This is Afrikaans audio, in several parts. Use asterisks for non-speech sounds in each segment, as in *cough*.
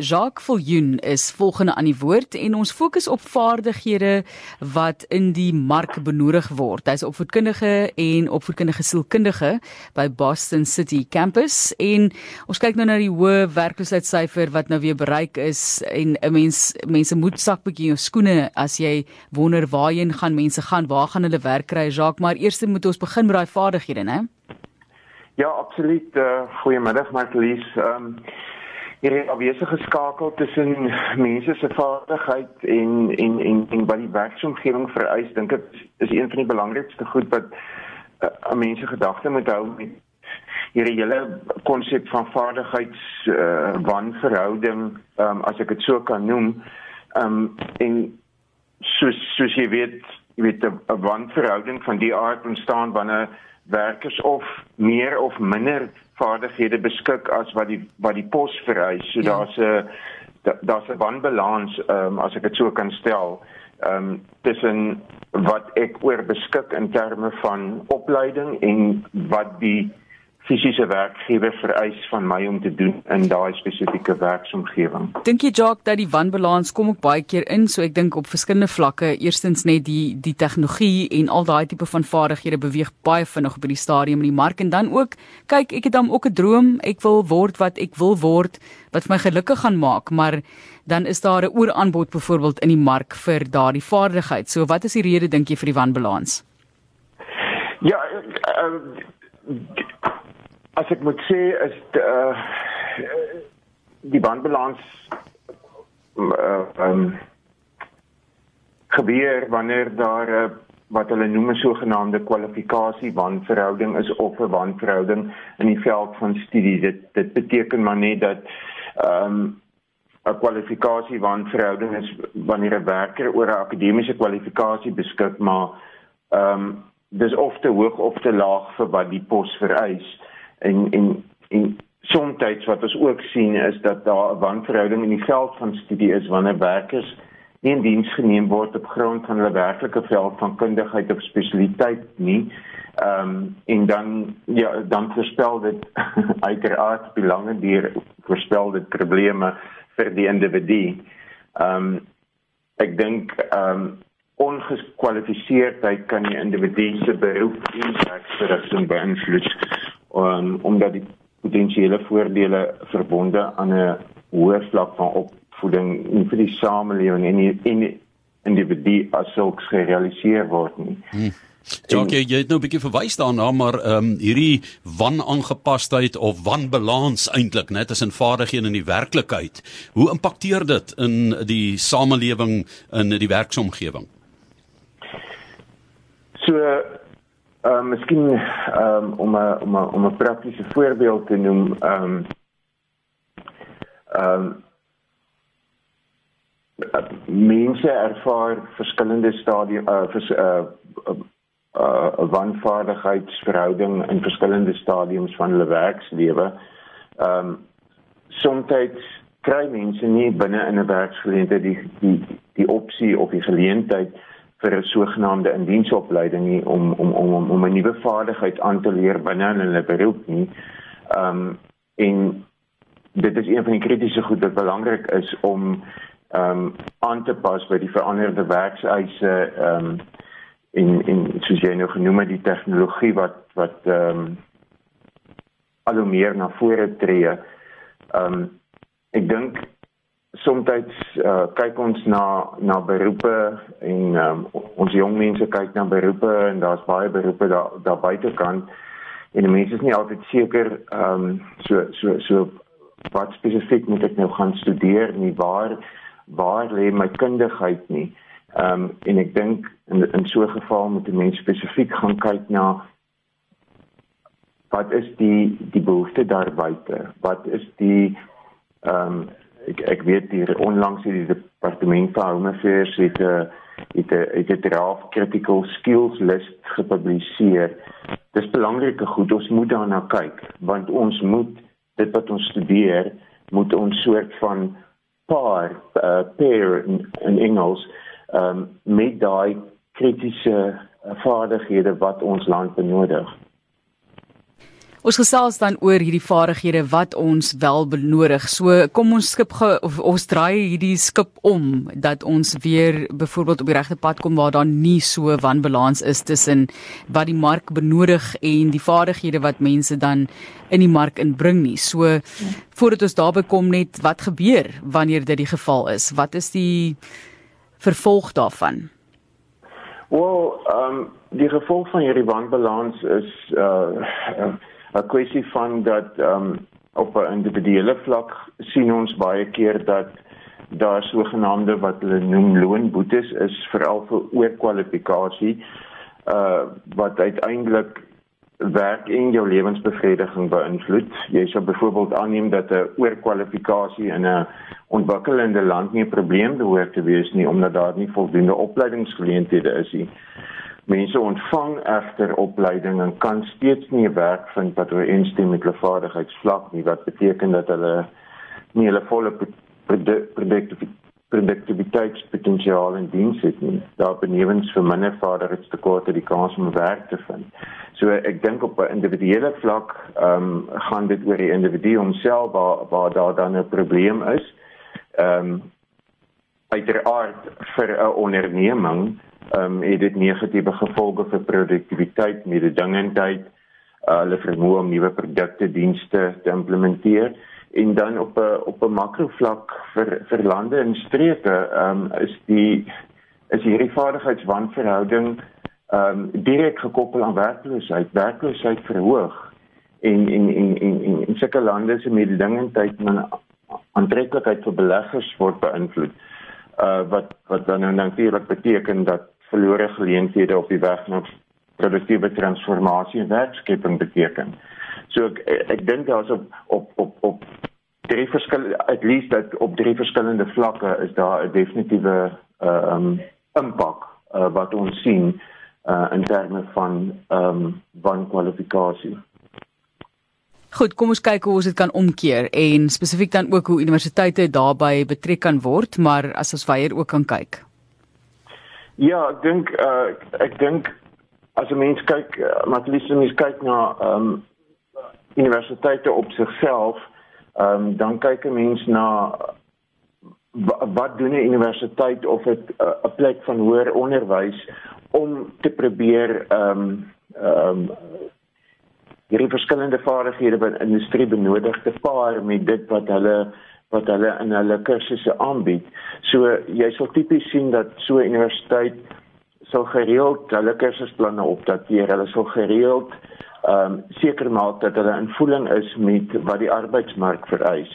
Jacques Viljoen is volgende aan die woord en ons fokus op vaardighede wat in die mark benodig word. Hy's opvoedkundige en opvoedkundige sielkundige by Boston City Campus en ons kyk nou na die hoë werkloosheidssyfer wat nou weer bereik is en 'n mens mense moet sak bietjie jou skoene as jy wonder waarheen gaan mense gaan, waar gaan hulle werk kry Jacques, maar eers moet ons begin met daai vaardighede, né? Ja, absoluut. Uh, goeiemiddag Marlies. Ehm um, hierdie afwesige skakel tussen mense se vaardigheid en en en en wat die werksomgewing vereis, dink ek is een van die belangrikste goed wat uh, aan mense gedagte moet hou met hierdie hele konsep van vaardigheids uh, wanverhouding, um, as ek dit so kan noem. Um, en soos soos jy weet, jy weet 'n wanverhouding van die aard ontstaan wanneer werkers of meer of minder vaardighede beskik as wat die wat die pos vereis. So ja. daar's 'n daar's 'n wanbalans um, as ek dit so kan stel. Ehm um, tussen wat ek oor beskik in terme van opleiding en wat die fisiese werkgewer vereis van my om te doen in daai spesifieke werksomgewing. Dink jy Jacques dat die wanbalans kom ook baie keer in, so ek dink op verskillende vlakke, eerstens net die die tegnologie en al daai tipe van vaardighede beweeg baie vinnig op die stadium in die mark en dan ook kyk ek het dan ook 'n droom, ek wil word wat ek wil word wat my gelukkig gaan maak, maar dan is daar 'n ooraanbod byvoorbeeld in die mark vir daardie vaardigheid. So wat is die rede dink jy vir die wanbalans? Ja, uh, as ek moet sê is die, uh, die bandbalans uh, um, gebeur wanneer daar uh, wat hulle noem 'n sogenaamde kwalifikasie wanverhouding is of 'n wanverhouding in die veld van studie. Dit dit beteken maar net dat ehm um, 'n kwalifikasie wanverhouding is wanneer 'n werker oor 'n akademiese kwalifikasie beskik maar ehm um, dis of te hoog of te laag vir wat die pos vereis en en en soms wat ons ook sien is dat daar 'n wanverhouding in die veld van studie is wanneer werkers nie in diens geneem word op grond van hulle werklike veld van kundigheid of spesialiteit nie. Ehm um, en dan ja, dan voorspel dit *laughs* uiteraard belange deur voorspel dit probleme vir die individu. Ehm um, ek dink ehm um, ongeskwalifiseerdheid kan die individu se beroep en werksverrigting beïnvloed um, omdat die potensiële voordele verbonde aan 'n hoër vlak van opvoeding in vir die samelewing en die, en die individu as sulks gerealiseer word nie. Hmm. Jacques, jy het nou 'n bietjie verwys daarna, maar ehm um, hierdie wanaangepasheid of wanbalans eintlik net tussen vaardighede en die werklikheid. Hoe impakteer dit in die samelewing in die werksomgewing? So Ehm uh, miskien ehm um, om 'n om 'n om 'n praktiese voorbeeld te noem ehm um, ehm um, mense ervaar verskillende stadiums uh, vers, uh, uh, uh wanvaardigheidsverhouding in verskillende stadiums van hulle werkslewe. Ehm um, soms kry mense nie binne in 'n werksgeleentheid die die die opsie of die geleentheid vir 'n sogenaamde indiensopleiding nie om om om om 'n nuwe vaardigheid aan te leer binne hulle beroep nie. Ehm um, en dit is een van die kritiese goed wat belangrik is om ehm um, aan te pas by die veranderde werkseise ehm um, in in soos jy nou genoem het die tegnologie wat wat ehm um, al hoe meer na vore tree. Ehm um, ek dink soms uh, kyk ons na na beroepe en um, ons jong mense kyk na beroepe en daar's baie beroepe daar daar buitekant en mense is nie altyd seker ehm um, so so so wat spesifiek moet ek nou gaan studeer nie waar waar lê my kundigheid nie? Ehm um, en ek dink in in so 'n geval moet die mens spesifiek gaan kyk na wat is die die behoefte daar buite? Wat is die ehm um, ek ek weet hier onlangs het die departement van home affairs het 'n eh, het 'n het 'n draft critical skills list gepubliseer. Dis belangrike goed, ons moet daarna kyk want ons moet dit wat ons studeer moet ons soort van paar uh, pair in, in Engels um, met daai kritiese vaardighede wat ons land benodig. Ons gesels dan oor hierdie vaardighede wat ons wel benodig. So kom ons skip ge, of ons draai hierdie skip om dat ons weer byvoorbeeld op die regte pad kom waar daar nie so wanbalans is tussen wat die mark benodig en die vaardighede wat mense dan in die mark inbring nie. So voordat ons daarby kom net wat gebeur wanneer dit die geval is? Wat is die vervolg daarvan? Wel, ehm um, die gevolg van hierdie wanbalans is uh, uh 'n kwessie van dat ehm um, op 'n individuele vlak sien ons baie keer dat daar sogenaamde wat hulle noem loonboetes is veral vir oorkwalifikasie uh wat uiteindelik werk en jou lewensbevrediging beïnvloed. Jy sou byvoorbeeld aanneem dat 'n oorkwalifikasie in 'n ontwikkelende land nie 'n probleem behoort te wees nie omdat daar nie voldoende opleidingsgeleenthede is nie. Mense ontvang egter opleiding en kan steeds nie 'n werk vind wat ooreenstem met hulle vaardigheidsvlak nie wat beteken dat hulle nie hulle volle produktiwiteitspotensiaal in diens het nie. Daar benewens vir minder vaardigheidstekorte die kans om werk te vind. So ek dink op 'n individuele vlak ehm um, gaan dit oor die individu homself waar waar daar dan 'n probleem is. Ehm um, uiteraard vir 'n onderneming ehm um, het dit negatiewe gevolge vir produktiwiteit, mededingendheid, uh, hulle vermoë om nuwe produkte, dienste te implementeer en dan op 'n op 'n makrovlak vir vir lande en streke ehm um, is die is hierdie vaardigheidswanverhouding ehm um, direk gekoppel aan werkloosheid, werkloosheid verhoog en en en en en in sulke lande se mededingendheid en aantreklikheid vir beleggers word beïnvloed. Uh wat wat dan nou natuurlik beteken dat verlore geleenthede op die weg na produktiewe transformasie en werkskeping beteken. So ek ek dink daar's op op op op drie verskillende at least dat op drie verskillende vlakke is daar 'n definitiewe ehm um, impak uh, wat ons sien uh, in terme van ehm um, van kwalifikasie. Goed, kom ons kyk hoe ons dit kan omkeer en spesifiek dan ook hoe universiteite daarbey betrek kan word, maar as ons weier ook kan kyk. Ja, ek dink uh, ek dink as 'n mens kyk, uh, maar as mens kyk na ehm um, universiteite op sigself, ehm um, dan kyk 'n mens na wat doen 'n universiteit of dit 'n uh, plek van hoër onderwys om te probeer ehm um, ehm um, hierdie verskillende vaardighede wat industrie benodig te paar met dit wat hulle wat hulle in hulle kursusse aanbied. So jy sal tipies sien dat so 'n universiteit sal gereeld hulle kursusplanne opdateer. Hulle sal gereeld ehm um, seker maak dat hulle in voeling is met wat die arbeidsmark vereis.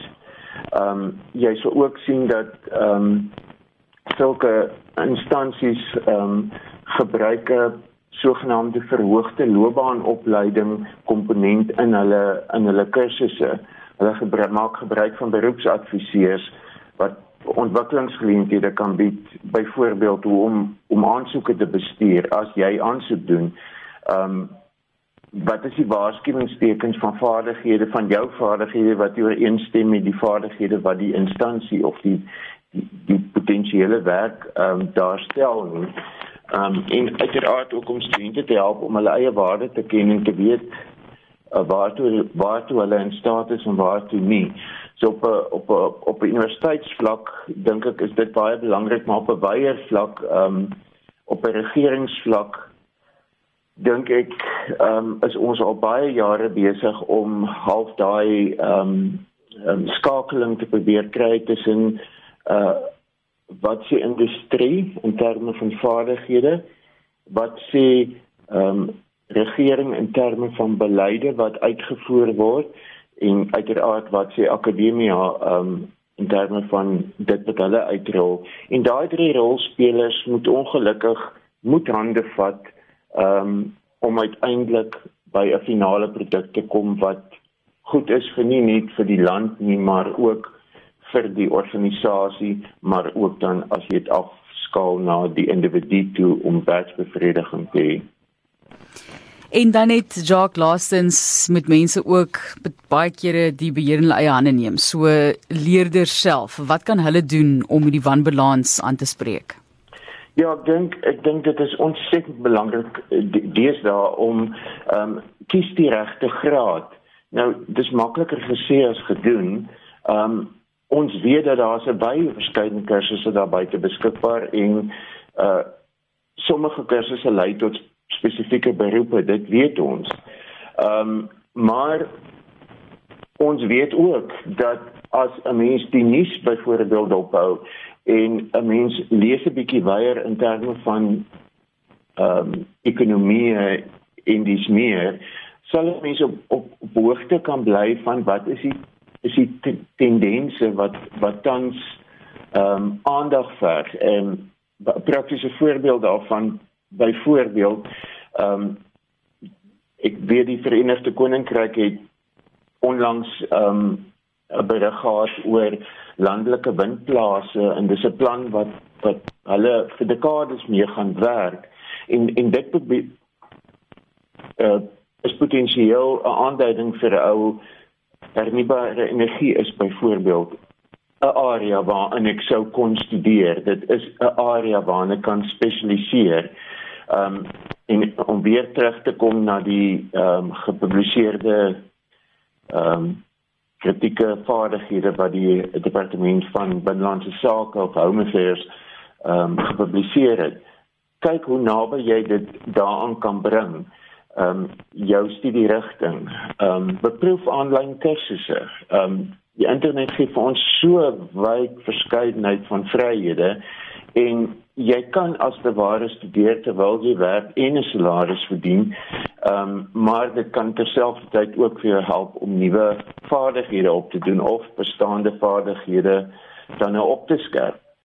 Ehm um, jy sal ook sien dat ehm um, sulke instansies ehm um, gebruik 'n sogenaamde verhoogde loopbaanopleiding komponent in hulle in hulle kursusse hulle gebruik maak gebruik van beroepsadviseurs wat ontwikkelingsgeleenthede kan bied byvoorbeeld hoe om om aansoeke te bestuur as jy aansoek doen. Ehm um, wat is die waarskuwingstekens van vaardighede van jou vaardighede wat ooreenstem met die vaardighede wat die instansie of die die, die potensiële werk ehm um, daarstel nie. Ehm um, en uiteraard ook om studente te help om hulle eie waarde te ken en te weet waartoe waartoe hulle in staat is en waartoe nie. So op a, op a, op 'n universiteitsvlak dink ek is dit baie belangrik maar op 'n wyeer vlak ehm um, op 'n regeringsvlak dink ek ehm um, is ons al baie jare besig om half daai ehm um, um, skakeling te probeer kry tussen uh wat se industrie in terme van vaardighede wat se ehm um, regering in terme van beleide wat uitgevoer word en uiteraard wat sê akademia um in terme van dit wat hulle uitrol. En daai drie rolspelers moet ongelukkig moet hande vat um om uiteindelik by 'n finale produk te kom wat goed is vir nie net vir die land nie maar ook vir die organisasie maar ook dan as jy dit afskaal na die individu toe om werksbevrediging te hê En dan net Jacques laastens met mense ook baie kere die beheer in hulle eie hande neem. So leerders self, wat kan hulle doen om die wanbalans aan te spreek? Ja, ek dink ek dink dit is ontsettend belangrik eh, deesdae om ehm um, kies die regte graad Nou, dis makliker gesê as gedoen. Ehm um, ons weet dat daar se baie verskeie kursusse daar buite beskikbaar en uh sommige kursusse lei tot spesifieke beroepe, dit weet ons. Ehm um, maar ons weet ook dat as 'n mens die nuus byvoorbeeld ophou en 'n mens lees 'n bietjie weier in terme van ehm um, ekonomie en dis meer sal mense op, op op hoogte kan bly van wat is die is die tendense wat wat tans ehm um, aandag verg en praktiese voorbeeld daarvan byvoorbeeld ehm um, ek weet die Verenigde Koninkryk het onlangs ehm um, 'n berig gehad oor landelike windplase en dis 'n plan wat wat hulle vir dekades mee gaan werk en en dit moet uh, is potensieel 'n aanduiding vir 'n ou hernubare energie is byvoorbeeld 'n area waarin ek sou kon studeer. Dit is 'n area waarin ek kan spesialiseer. Ehm um, en om weer terug te kom na die ehm um, gepubliseerde ehm um, kritieke vaardighede wat die departement van binnelandse sake of home affairs ehm um, gepubliseer het. Kyk hoe naby jy dit daaraan kan bring. Ehm um, jou studie rigting. Ehm um, beproef aanlyn kursusse. Ehm um, die internet gee vir ons so wyd verskeidenheid van vryhede en jy kan as te ware studeer terwyl jy werk en 'n salaris verdien. Ehm um, maar dit kan terselfdertyd ook vir jou help om nuwe vaardighede op te doen of bestaande vaardighede dan nou op te skerp.